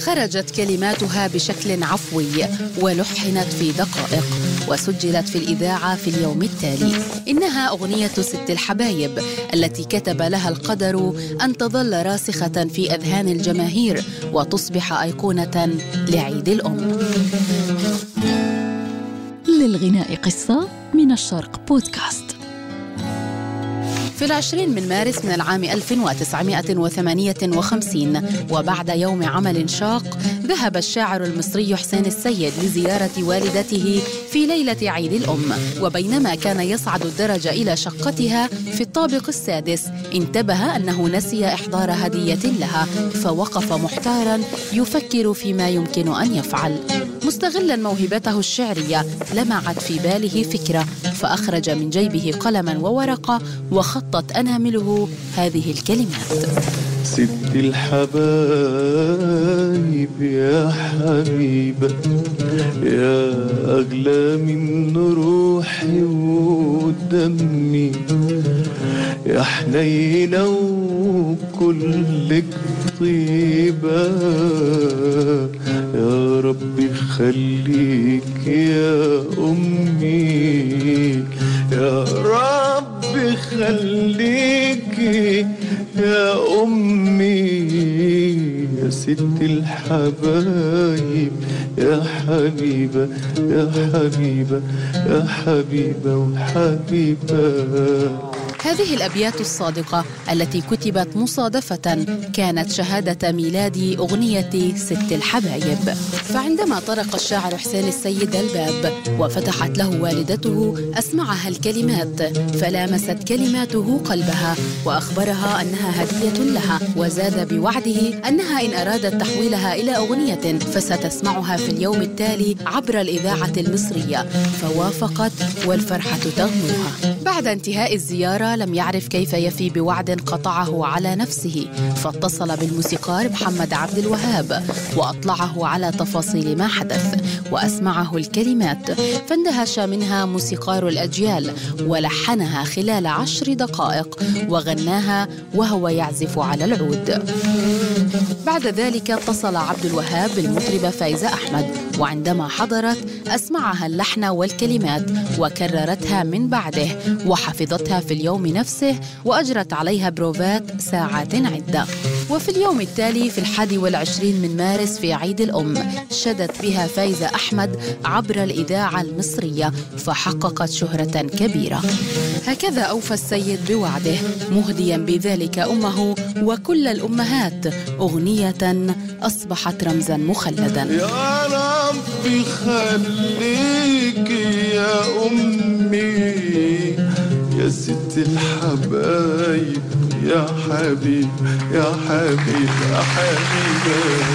خرجت كلماتها بشكل عفوي ولحنت في دقائق وسجلت في الإذاعة في اليوم التالي. إنها أغنية ست الحبايب التي كتب لها القدر أن تظل راسخة في أذهان الجماهير وتصبح أيقونة لعيد الأم. للغناء قصة من الشرق بودكاست. في العشرين من مارس من العام 1958 وبعد يوم عمل شاق ذهب الشاعر المصري حسين السيد لزيارة والدته في ليلة عيد الأم. وبينما كان يصعد الدرج إلى شقتها في الطابق السادس انتبه أنه نسي إحضار هدية لها فوقف محتارا يفكر فيما يمكن أن يفعل. مستغلا موهبته الشعرية لمعت في باله فكرة فأخرج من جيبه قلما وورقة وخطت أنامله هذه الكلمات. ست الحبايب يا حبيبة يا أغلى من روحي ودمي. يا حنينة وكلك طيبة يا ربي خليك يا أمي. يا ربي خليك يا ست الحبايب يا حبيبة يا حبيبة يا حبيبة وحبيبة. هذه الأبيات الصادقة التي كتبت مصادفة كانت شهادة ميلاد أغنية ست الحبايب. فعندما طرق الشاعر حسين السيد الباب وفتحت له والدته أسمعها الكلمات فلامست كلماته قلبها وأخبرها أنها هدية لها وزاد بوعده أنها إن أرادت تحويلها إلى أغنية فستسمعها في اليوم التالي عبر الإذاعة المصرية. فوافقت والفرحة تغمرها بعد انتهاء الزيارة لم يعرف كيف يفي بوعد قطعه على نفسه فاتصل بالموسيقار محمد عبد الوهاب وأطلعه على تفاصيل ما حدث وأسمعه الكلمات فاندهش منها موسيقار الأجيال ولحنها خلال عشر دقائق وغناها وهو يعزف على العود. بعد ذلك اتصل عبد الوهاب بالمطربه فايزه أحمد. وعندما حضرت أسمعها اللحن والكلمات وكررتها من بعده وحفظتها في اليوم نفسه وأجرت عليها بروفات ساعات عدة. وفي اليوم التالي في الحادي والعشرين من مارس في عيد الأم شدت بها فايزة أحمد عبر الإذاعة المصرية فحققت شهرة كبيرة. هكذا أوفى السيد بوعده مهديا بذلك أمه وكل الأمهات أغنية أصبحت رمزا مخلدا. يا ربي خليك يا أمي. يا ست الحبايب. يا حبيب يا حبيب يا حبيبي